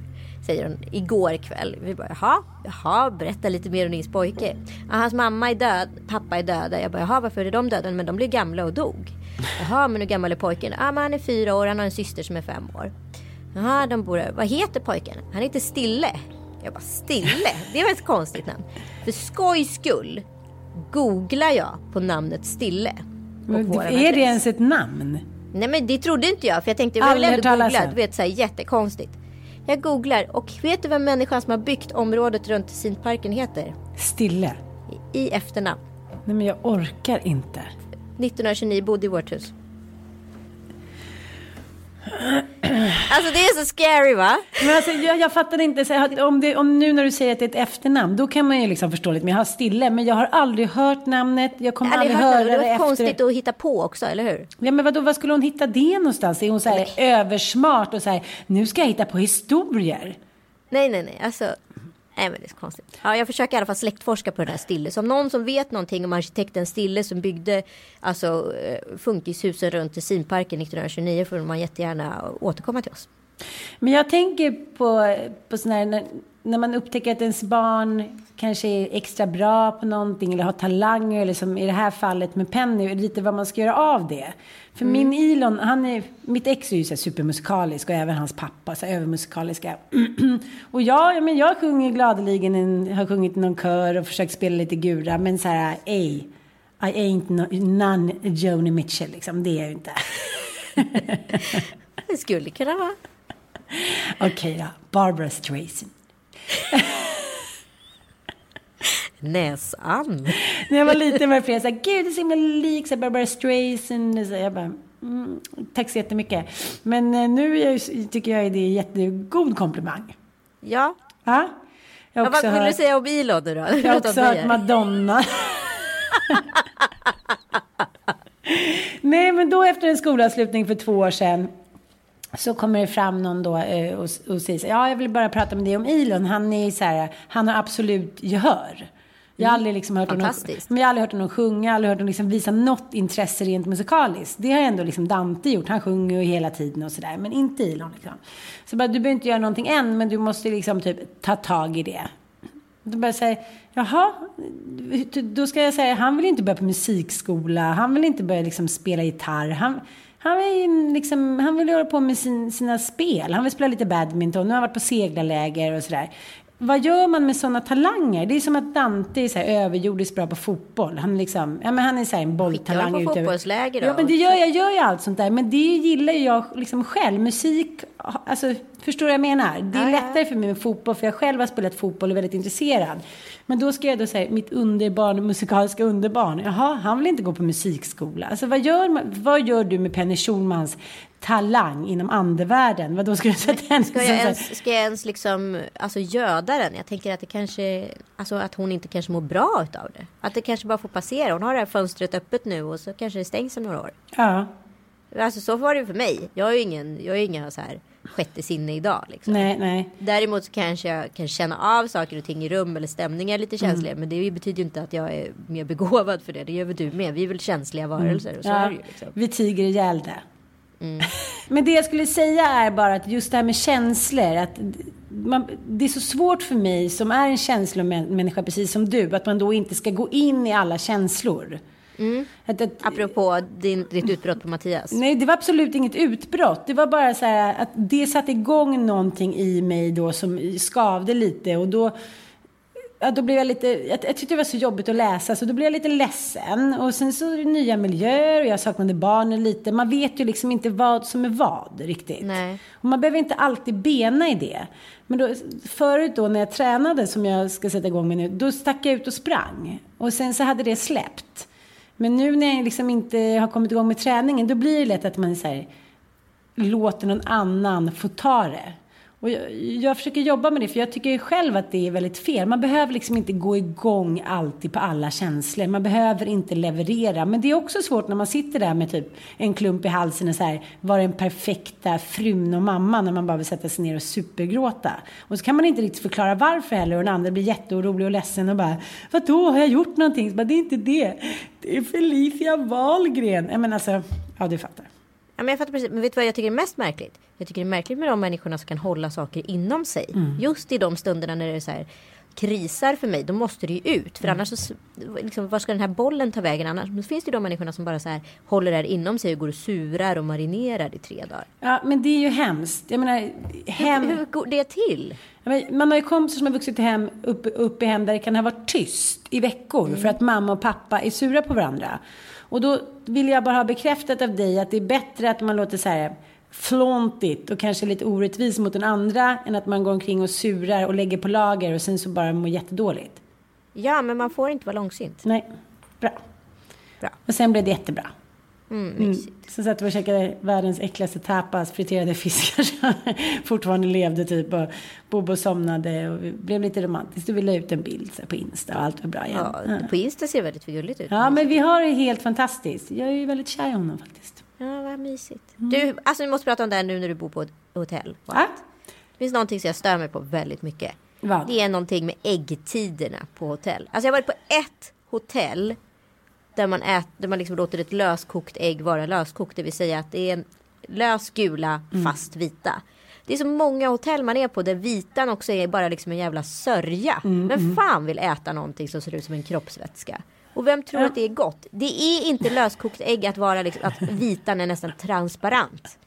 Säger hon igår kväll. Vi bara jaha, jaha, berätta lite mer om din pojke. Ja, hans mamma är död, pappa är döda. Jag bara jaha varför är de döda? Men de blev gamla och dog. Jaha men hur gammal är pojken? Ja men han är fyra år, han har en syster som är fem år. Jaha, de bor Vad heter pojken? Han heter Stille. Jag bara Stille? Det var ett konstigt namn. För skojs skull googlar jag på namnet Stille. Men Är det ens ett namn? Nej men det trodde inte jag för jag tänkte jag vill ändå googla. Du vet såhär jättekonstigt. Jag googlar och vet du vem människan som har byggt området runt Tessinparken heter? Stille. I, I efternamn. Nej men jag orkar inte. 1929 bodde i vårt hus. Alltså det är så scary va? Men alltså, jag, jag fattar inte, här, om, det, om nu när du säger att det är ett efternamn, då kan man ju liksom förstå lite. Men jag har Stille, men jag har aldrig hört namnet. Jag kommer Aldrig aldrig hört höra det. Det var efter. konstigt att hitta på också, eller hur? Ja men vadå, var skulle hon hitta det någonstans? Är hon så här översmart och så här, nu ska jag hitta på historier? Nej, nej, nej. Alltså, nej men det är så konstigt. Ja, jag försöker i alla fall släktforska på den här Stille. Så om någon som vet någonting om arkitekten Stille som byggde alltså, eh, funkishusen runt Tessinparken 1929 får man jättegärna återkomma till oss. Men jag tänker på, på sådana här, när, man upptäcker att ens barn kanske är extra bra på någonting eller har talanger eller som i det här fallet med Penny, lite vad man ska göra av det. För min Elon, han är, mitt ex är ju så supermusikalisk och även hans pappa så övermusikaliska. och ja, ja, men jag sjunger gladeligen, en, har sjungit i någon kör och försökt spela lite gura, men så här, ej, I ain't no, none Joni Mitchell liksom, det är jag ju inte. Det skulle kunna vara. Okej då, Barbara Streisand. Näsan. När jag var liten var det flera så här, gud det är så himla lik så här, Barbara Streisand. Så jag bara, mm, tack så jättemycket. Men eh, nu jag, tycker jag det är en jättegod komplimang. Ja. Ja? Jag ja vad vill hört, du säga om Elon nu då? jag har också hört. Madonna. Nej, men då efter en skolavslutning för två år sedan så kommer det fram någon då eh, och, och säger så ja, jag vill bara prata med dig om Elon. Han är så här, han har absolut gehör. Jag har aldrig liksom hört honom, men jag har aldrig hört honom sjunga, aldrig hört honom liksom visa något intresse rent musikaliskt. Det har ändå liksom Dante gjort. Han sjunger ju hela tiden och sådär, men inte Elon liksom. Så bara, du behöver inte göra någonting än, men du måste liksom typ ta tag i det. Då börjar jag säga, jaha, då ska jag säga, han vill inte börja på musikskola, han vill inte börja liksom spela gitarr. Han, han, vill liksom, han vill hålla på med sin, sina spel, han vill spela lite badminton, nu har han varit på seglarläger och sådär vad gör man med sådana talanger? Det är som att Dante är så här överjordiskt bra på fotboll. Han liksom, ja men han är så en bolltalang. Skicka på fotbollsläger då. Ja men det gör jag, gör ju allt sånt där. Men det gillar ju jag liksom själv. Musik, alltså förstår du vad jag menar? Det är Ja, ja. lättare för mig med fotboll för jag själv har spelat fotboll och är väldigt intresserad. Men då ska jag då säga mitt underbarn, musikaliska underbarn. Jaha, han vill inte gå på musikskola. Alltså vad gör, man, vad gör du med Penny Schulmans talang inom andevärlden? Vad då ska du sätta henne Ska jag, ens, ska jag ens liksom alltså, göda den? Jag tänker att det kanske, alltså att hon inte kanske mår bra utav det. Att det kanske bara får passera. Hon har det här fönstret öppet nu och så kanske det stängs om några år. Ja, Alltså så var det för mig. Jag har ju ingen, jag ju inga så här sjätte sinne idag liksom. nej, nej. Däremot så kanske jag kan känna av saker och ting i rum eller stämningar lite känsliga. Mm. Men det betyder ju inte att jag är mer begåvad för det. Det gör väl du med. Vi är väl känsliga varelser och så är det ju liksom. Vi tiger ihjäl det. Men det jag skulle säga är bara att just det här med känslor. Att man, det är så svårt för mig som är en känslomänniska precis som du. Att man då inte ska gå in i alla känslor. Att, att, Apropå din, ditt utbrott på Mattias. Nej, det var absolut inget utbrott. Det var bara så här att det satte igång någonting i mig då som skavde lite. Och då, ja, då blev jag lite, jag, jag tyckte det var så jobbigt att läsa så då blev jag lite ledsen. Och sen så är det nya miljöer och jag saknade barnen lite. Man vet ju liksom inte vad som är vad riktigt. Nej. Och man behöver inte alltid bena i det. Men då, förut då när jag tränade som jag ska sätta igång med nu, då stack jag ut och sprang. Och sen så hade det släppt. Men nu när jag liksom inte har kommit igång med träningen, då blir det lätt att man så här, låter någon annan få ta det. Och jag, jag försöker jobba med det, för jag tycker ju själv att det är väldigt fel. Man behöver liksom inte gå igång alltid på alla känslor. Man behöver inte leverera. Men det är också svårt när man sitter där med typ en klump i halsen och så här, var den perfekta frun och mamman när man bara vill sätta sig ner och supergråta. Och så kan man inte riktigt förklara varför heller och den andra blir jätteorolig och ledsen och bara, vadå, har jag gjort någonting? Så bara, det är inte det. Det är Felicia Wahlgren. Jag menar alltså, ja du fattar. Ja, men jag fattar precis. Men vet du vad jag tycker är mest märkligt? Jag tycker det är märkligt med de människorna som kan hålla saker inom sig. Mm. Just i de stunderna när det är så här krisar för mig, då måste det ju ut. För Mm. annars så, liksom, var ska den här bollen ta vägen annars? Men finns det ju de människorna som bara så här håller det här inom sig och går och surar och marinerar i tre dagar. Ja, men det är ju hemskt. Jag menar, hem... Hur går det till? Man har ju kompisar som har vuxit hem, upp, upp i hem där det kan ha varit tyst i veckor för att mamma och pappa är sura på varandra. Och då vill jag bara ha bekräftat av dig att det är bättre att man låter så här flåntigt och kanske lite orättvis mot den andra än att man går omkring och surar och lägger på lager och sen så bara mår jättedåligt. Ja, men man får inte vara långsint. Nej, bra. Bra. Och sen blev det jättebra. Mm, Mm. Så satt vi och käkade världens äckligaste tapas, friterade fiskar som fortfarande levde typ. Och Bobo somnade och blev lite romantiskt. Och vi la ut en bild på Insta och allt var bra igen. Ja, på Insta ser det väldigt gulligt ut. Ja, men vi har det helt fantastiskt. Jag är ju väldigt kär i honom faktiskt. Ja, vad mysigt. Du, alltså vi måste prata om det här nu när du bor på ett hotell. Ja? Det finns någonting som jag stör mig på väldigt mycket. Vad? Det är någonting med äggtiderna på hotell. Alltså jag har varit på ett hotell där man, ät, där man liksom låter ett löskokt ägg vara löskokt. Det vill säga att det är lös gula fast vita. Det är så många hotell man är på där vitan också är bara liksom en jävla sörja. Vem fan vill äta någonting som ser ut som en kroppsvätska? Och vem tror att det är gott? Det är inte löskokt ägg att vara liksom, att vitan är nästan transparent.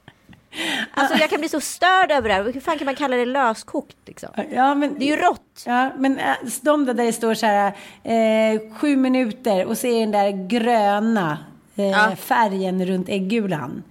Alltså jag kan bli så störd över det här. Hur fan kan man kalla det löskokt liksom? Ja, men, Det är ju rått. Ja, men äh, de där, det står så här eh, sju minuter och så är den där gröna eh, Ja. färgen runt äggulan.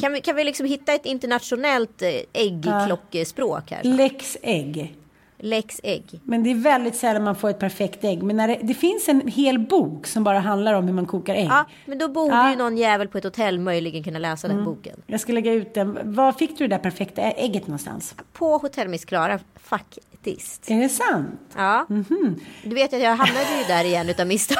Kan vi, kan vi liksom hitta ett internationellt eh, äggklockespråk här? Lex ägg. Lex ägg. Men det är väldigt sällan man får ett perfekt ägg. Men när det, det finns en hel bok som bara handlar om hur man kokar ägg. Ja, men då borde Ja. Mm. ju någon jävel på ett hotell möjligen kunna läsa den boken. Jag ska lägga ut den. Var fick du det där perfekta ägget någonstans? På Hotell Miss Klara faktiskt. Är det sant? Ja. Mhm. Du vet att jag hamnade ju där igen utav misstag.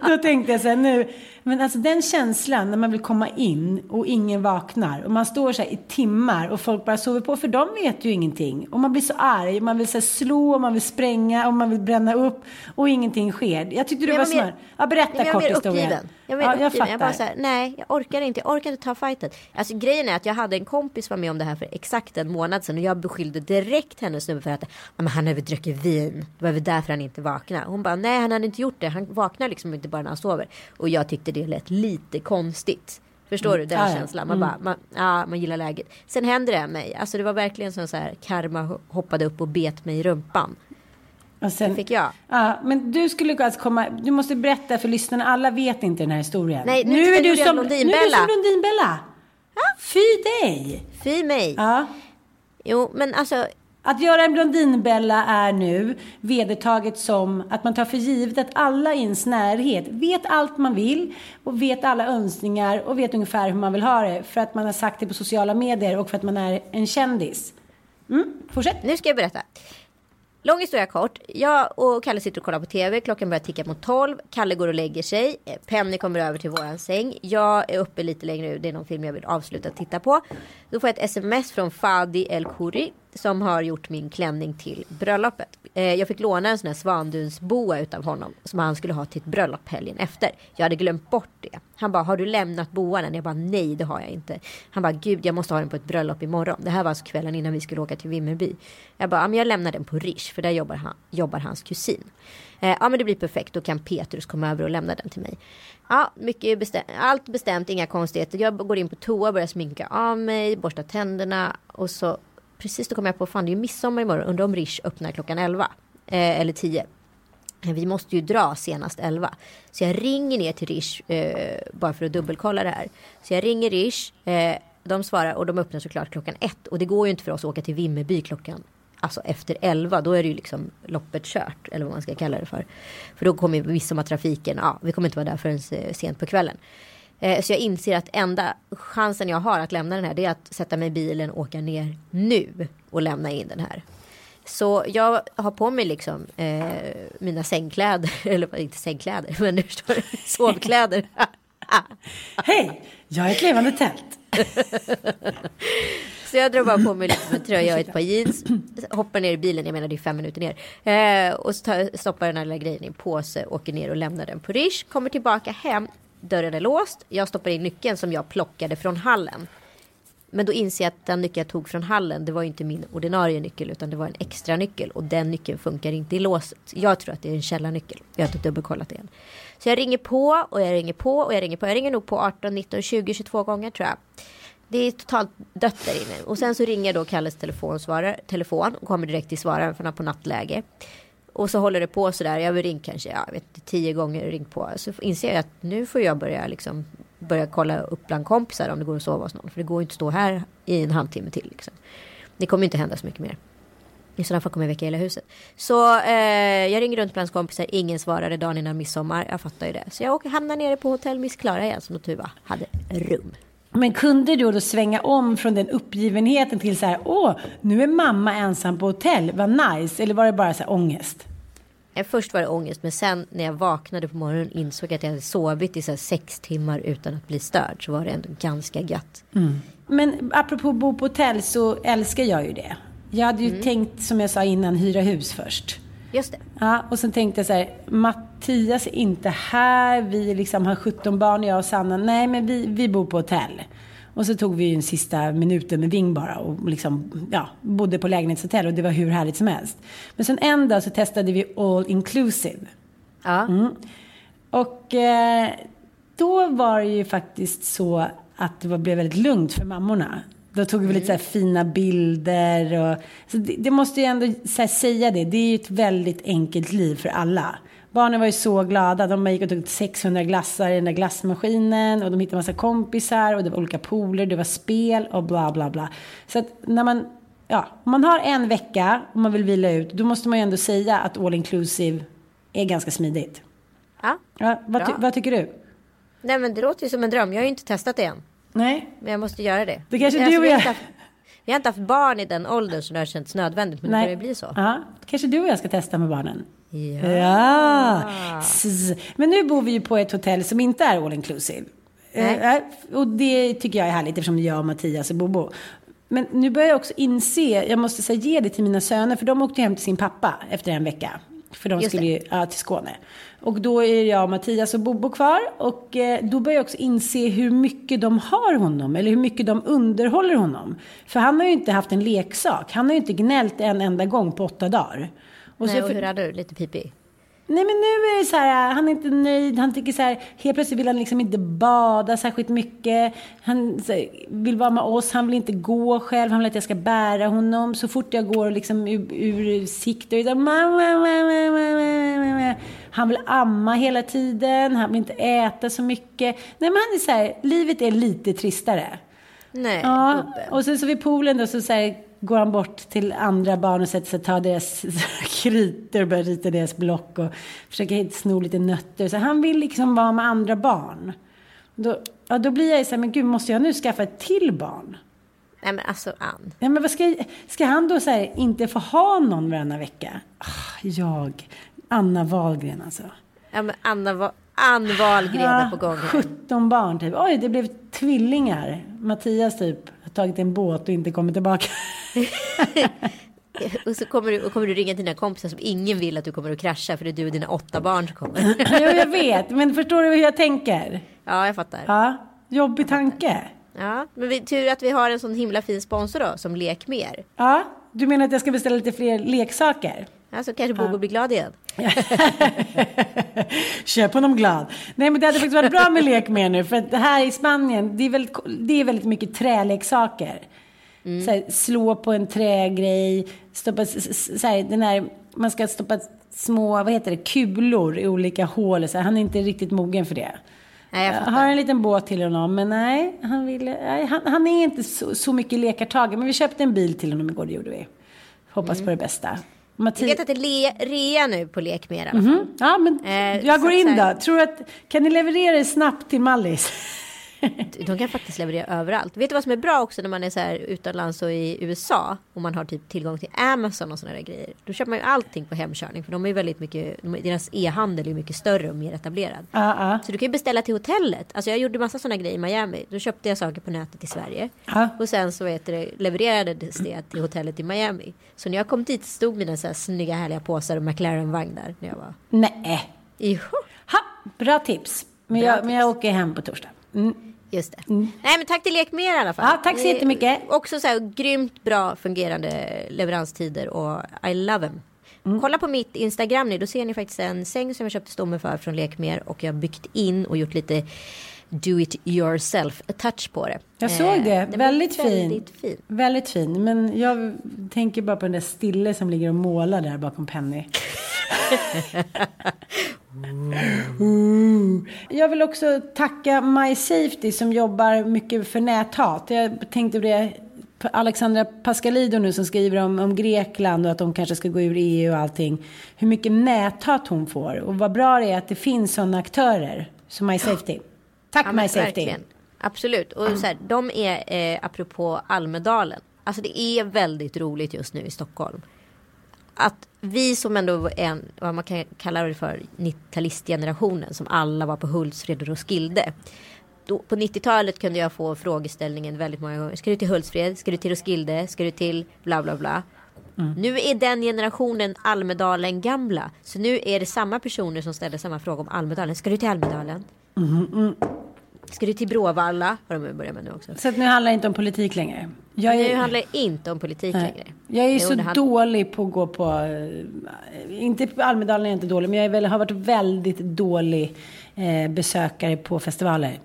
Då tänkte jag så här nu, men alltså den känslan när man vill komma in och ingen vaknar och man står så i timmar och folk bara sover på för de vet ju ingenting. Och man blir så arg, man vill så slå, man vill spränga och man vill bränna upp och ingenting sker. Jag tyckte du var jag var mer- smart. Ja, berätta jag kort historien. Jag var ja, mer jag uppgiven. Jag bara så här, nej, jag orkar inte. Jag orkar inte ta fighten. Alltså grejen är att jag hade en kompis som var med om det här för exakt en månad sedan och jag beskyllde direkt hennes snubbe för att "Ja, men han druckit vin. Det var väl därför han inte vaknade. Hon bara, nej han hade inte gjort det. Han vaknar liksom inte bara när han sover. Och jag tyckte det lät lite konstigt. Förstår du den Ja, ja. känslan? Man bara, man, ja, man gillar läget. Sen händer det mig. Alltså det var verkligen som så här karma hoppade upp och bet mig i rumpan. Och sen, Det fick jag. Ja, men du skulle alltså komma, du måste berätta för lyssnarna, alla vet inte den här historien. Nej, nu ska är du som, nu är du som Blondinbella. Fy dig! Fy mig. Ja. Jo, men alltså. Att göra en Blondinbella är nu vedertaget som att man tar för givet att alla i ens närhet vet allt man vill och vet alla önskningar och vet ungefär hur man vill ha det för att man har sagt det på sociala medier och för att man är en kändis. Mm, fortsätt. Nu ska jag berätta. Lång historia kort. Jag och Kalle sitter och kollar på tv. Klockan börjar ticka mot 12. Kalle går och lägger sig. Penny kommer över till våran säng. Jag är uppe lite längre nu. Det är någon film jag vill avsluta titta på. Då får jag ett sms från Fadi El Khoury som har gjort min klänning till bröllopet. Eh, jag fick låna en sån här svandunsboa utav honom som han skulle ha till ett bröllop helgen efter. Jag hade glömt bort det. Han bara, har du lämnat boan än? Jag bara, nej det har jag inte. Han bara, gud jag måste ha den på ett bröllop imorgon. Det här var alltså kvällen innan vi skulle åka till Vimmerby. Jag bara, ja, men jag lämnar den på Rish för där jobbar, han, jobbar hans kusin. Eh, ja men det blir perfekt, då kan Petrus komma över och lämna den till mig. Ja, mycket bestämt, allt bestämt, inga konstigheter. Jag går in på toa, börjar sminka av mig, borsta tänderna och så precis då kom jag på, fan det är ju midsommar imorgon, undrar om Rish öppnar klockan 11 eh, eller 10. Eh, vi måste ju dra senast 11. Så jag ringer ner till Rish eh, bara för att dubbelkolla det här. Så jag ringer Rish. Eh, de svarar och de öppnar såklart klockan 1. Och det går ju inte för oss att åka till Vimmerby klockan Alltså efter 11, då är det ju liksom loppet kört. Eller vad man ska kalla det för. För då kommer ju midsommartrafiken, ja vi kommer inte vara där förrän eh, sent på kvällen. Eh, så jag inser att enda chansen jag har att lämna den här det är att sätta mig i bilen och åka ner nu och lämna in den här. Så jag har på mig liksom eh, mina sängkläder, eller inte sängkläder, men du förstår, sovkläder. Hej, jag är ett levande tält. Så jag drar bara på mig liksom en tröja och ett par jeans. Hoppar ner i bilen, jag menar det är fem minuter ner. Eh, och så tar, stoppar den här lilla grejen i en påse, åker ner och lämnar den på Rish. Kommer tillbaka hem, dörren är låst. Jag stoppar in nyckeln som jag plockade från hallen. Men då inser jag att den nyckeln jag tog från hallen, det var ju inte min ordinarie nyckel utan det var en extra nyckel och den nyckeln funkar inte i låset. Jag tror att det är en källarnyckel. Jag har inte dubbelkollat det än. Så jag ringer på och jag ringer på och jag ringer på. Jag ringer nog på 18, 19, 20, 22 gånger tror jag. Det är totalt dött där inne. Och sen så ringer då Kalles telefon och kommer direkt till svararen för han har på nattläge. Och så håller det på sådär. Jag har ringt kanske, jag vet tio gånger ringt på. Så inser jag att nu får jag börja liksom börja kolla upp bland kompisar om det går att sova hos någon. För det går ju inte att stå här i en halvtimme till. Liksom. Det kommer inte hända så mycket mer. I sådana fall kommer jag väcka hela huset. Så eh, jag ringer runt bland kompisar, ingen svarade dagen innan midsommar. Jag fattar ju det. Så jag åker, hamnar nere på hotell Miss Klara igen som tur var hade rum. Men kunde du då svänga om från den uppgivenheten till så här, åh, nu är mamma ensam på hotell, vad nice. Eller var det bara så här ångest? Eh, Först var det ångest men sen när jag vaknade på morgonen insåg jag att jag hade sovit i så sex timmar utan att bli störd. Så var det ändå ganska gött. Men apropå bo på hotell så älskar jag ju det. Jag hade ju Mm. tänkt, som jag sa innan, hyra hus först. Just det. Ja, och sen tänkte jag så här, Mattias är inte här, vi liksom har 17 barn, jag och Sanna. Nej, men vi, vi bor på hotell. Och så tog vi ju den sista minuten med Ving bara och liksom, ja, bodde på lägenhetshotell och det var hur härligt som helst. Men sen en dag så testade vi all inclusive. Ja. Och eh, då var det ju faktiskt så att det var, blev väldigt lugnt för mammorna. Då tog vi lite så här fina bilder och så det, det måste ju ändå säga det. Det är ju ett väldigt enkelt liv för alla. Barnen var ju så glada. De gick och tog 600 glassar i den där glassmaskinen och de hittade massa kompisar och det var olika pooler, det var spel och bla bla bla. Så att när man, ja, om man har en vecka och man vill vila ut, då måste man ju ändå säga att all inclusive är ganska smidigt. ja. Ja, vad, ty- vad tycker du? Nej men det låter ju som en dröm. Jag har ju inte testat det än. Nej. Men jag måste göra det. Det kanske Alltså, du och jag- haft, vi har inte haft barn i den åldern så det har känts nödvändigt. Men det börjar bli så. Ja, kanske du och jag ska testa med barnen. Ja. Ja. Men nu bor vi ju på ett hotell som inte är all inclusive. Nej. Eh, Och det tycker jag är härligt eftersom det är jag, Mattias och Bobo. Men nu börjar jag också inse, jag måste säga ge det till mina söner för de åkte hem till sin pappa efter en vecka. För de Just skulle ju ja, till Skåne. Och då är jag, Mattias och Bobo kvar. Och eh, då börjar jag också inse hur mycket de har honom. Eller hur mycket de underhåller honom. För han har ju inte haft en leksak. Han har ju inte gnällt en enda gång på åtta dagar. Och Nej, och för- hur hade du? Lite pipig? Nej men nu är det så här, han är inte nöjd. Han tycker så här, helt plötsligt vill han liksom inte bada särskilt mycket. Han här, vill vara med oss, han vill inte gå själv. Han vill att jag ska bära honom. Så fort jag går liksom ur, ur sikt. Och så här, mamma. Han vill amma hela tiden. Han vill inte äta så mycket. Nej men han är så här, livet är lite tristare. Nej, Ja, och sen så vid poolen då så, så här, går han bort till andra barn och sätter sig och tar deras kritor och börjar rita deras block och försöker sno lite nötter. Så han vill liksom vara med andra barn. Då, ja, då blir jag ju så här, men gud, måste jag nu skaffa ett till barn? Nej men alltså Ann. Ja, men vad ska, ska han då så här, inte få ha någon varannan vecka? Ah, jag, Anna Wahlgren alltså. Ja men Anna var Ann Wahlgren är på gång här. 17 barn typ. Oj, det blev tvillingar. Mattias typ tagit en båt och inte kommit tillbaka. Och så kommer du, kommer du ringa till dina kompisar som ingen vill att du kommer att krascha för det är du och dina åtta barn som kommer. jo, jag vet. Men förstår du hur jag tänker? Ja, jag fattar. Ja, Ja, jobbig tanke. men vi, tur att vi har en sån himla fin sponsor då som Lek Mer. Ja, du menar att jag ska beställa lite fler leksaker? Alltså kanske Bobo blir glad igen. Köp honom glad. Nej, men det hade faktiskt varit bra med lek med nu. För att här i Spanien, det är väldigt, det är väldigt mycket träleksaker. Så här, slå på en trägrej, stoppa, så här, den här, man ska stoppa små, vad heter det, kulor i olika hål. Så här, han är inte riktigt mogen för det. Nej, jag Jag har en liten båt till honom, men nej, han, vill, nej, han, han är inte så, så mycket lekartagen. Men vi köpte en bil till honom igår, det gjorde vi. Hoppas på det bästa. Jag Matti- vet att det är rea nu på Lek Mer i alla fall. Mhm. Ja, men Eh, jag går in då. Tror att, kan ni leverera det snabbt till Mallis? De kan faktiskt leverera överallt. Vet du vad som är bra också när man är så här utomlands och i USA och man har typ tillgång till Amazon och sådana där grejer. Då köper man ju allting på hemkörning för de är väldigt mycket, de, deras e-handel är mycket större och mer etablerad. Ja, ja. Så du kan ju beställa till hotellet. Alltså jag gjorde massa sådana grejer i Miami. Då köpte jag saker på nätet i Sverige. Ja. Och sen så vet levererades det till hotellet i Miami. Så när jag kom dit stod mina så här snygga härliga påsar och McLaren-vagn där. När jag var Nej. jo, Ha, bra tips. Men, Bra jag, men jag åker hem på torsdag. Mm. Just det. Nej men tack till Lek Mer i alla fall. Ja, tack så jättemycket. Också så här grymt bra fungerande leveranstider och I love them. Mm. Kolla på mitt Instagram nu, då ser ni faktiskt en säng som jag köpte stomme för från Lekmer och jag har byggt in och gjort lite do it yourself touch på det. Jag såg det. blir väldigt fin. Väldigt fin. Väldigt fin. Men jag tänker bara på den där Stille som ligger och målar där bakom Penny. Ooh. Jag vill också tacka My Safety som jobbar mycket för näthat. Jag tänkte på det Alexandra Pascalido nu som skriver om, om Grekland och att de kanske ska gå ur EU och allting. Hur mycket näthat hon får. Och vad bra det är att det finns sådana aktörer som My Safety. Tack Ja, My men Safety. verkligen. Absolut. Och så här, de är, eh, apropå Almedalen. Alltså det är väldigt roligt just nu i Stockholm. Att vi som ändå är en, vad man kan kalla det för, 90-talistgenerationen som alla var på Hultsfred och Roskilde. Då, på 90-talet kunde jag få frågeställningen väldigt många gånger. Ska du till Hultsfred? Ska du till Roskilde? Ska du till bla bla bla? Nu är den generationen Almedalen gamla. Så nu är det samma personer som ställer samma fråga om Almedalen. Ska du till Almedalen? Ska du till Bråvalla? Har de börjat med nu också. Så nu handlar det inte om politik längre. Jag Nu handlar det inte om politik längre. Jag är Jo, så det hand- dålig på att gå på... eh, Inte på Almedalen är jag inte dålig, men jag är väl, har varit väldigt dålig eh, besökare på festivaler.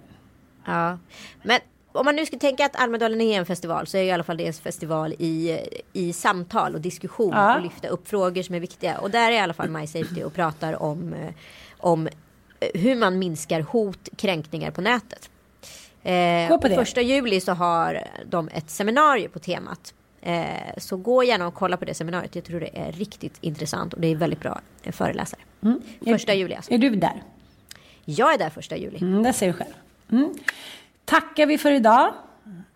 Ja. Men om man nu skulle tänka att Almedalen är en festival så är ju i alla fall det en festival i, i samtal och diskussion Ja. och lyfta upp frågor som är viktiga. Och där är i alla fall My Safety och pratar om, eh, om hur man minskar hot, kränkningar på nätet. Eh, på. Första juli så har de ett seminarium på temat. Eh, så gå gärna och kolla på det seminariet. Jag tror det är riktigt intressant och det är väldigt bra föreläsare. Första juli alltså. Är du där? Jag är där första juli. Mm, det ser du själv. Mm. Tackar vi för idag.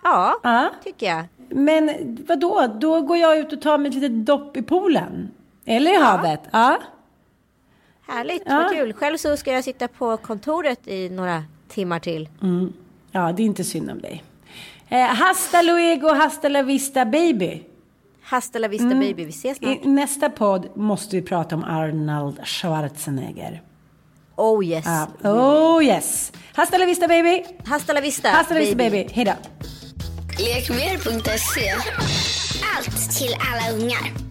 Ja, Ja. tycker jag. Men vad då? Går jag ut och tar mig ett litet dopp i poolen. Eller i havet. Ja. Härligt, Ja. vad kul. Själv så ska jag sitta på kontoret i några timmar till. ja, det är inte synd om dig. Eh, hasta luego, hasta la vista baby. Hasta la vista baby, vi ses snart. I nästa podd måste vi prata om Arnold Schwarzenegger. Oh yes. Ja. Oh yes. Hasta la vista baby. Hasta la vista Hasta la vista baby. Hej då. Lekmer.se Allt till alla ungar.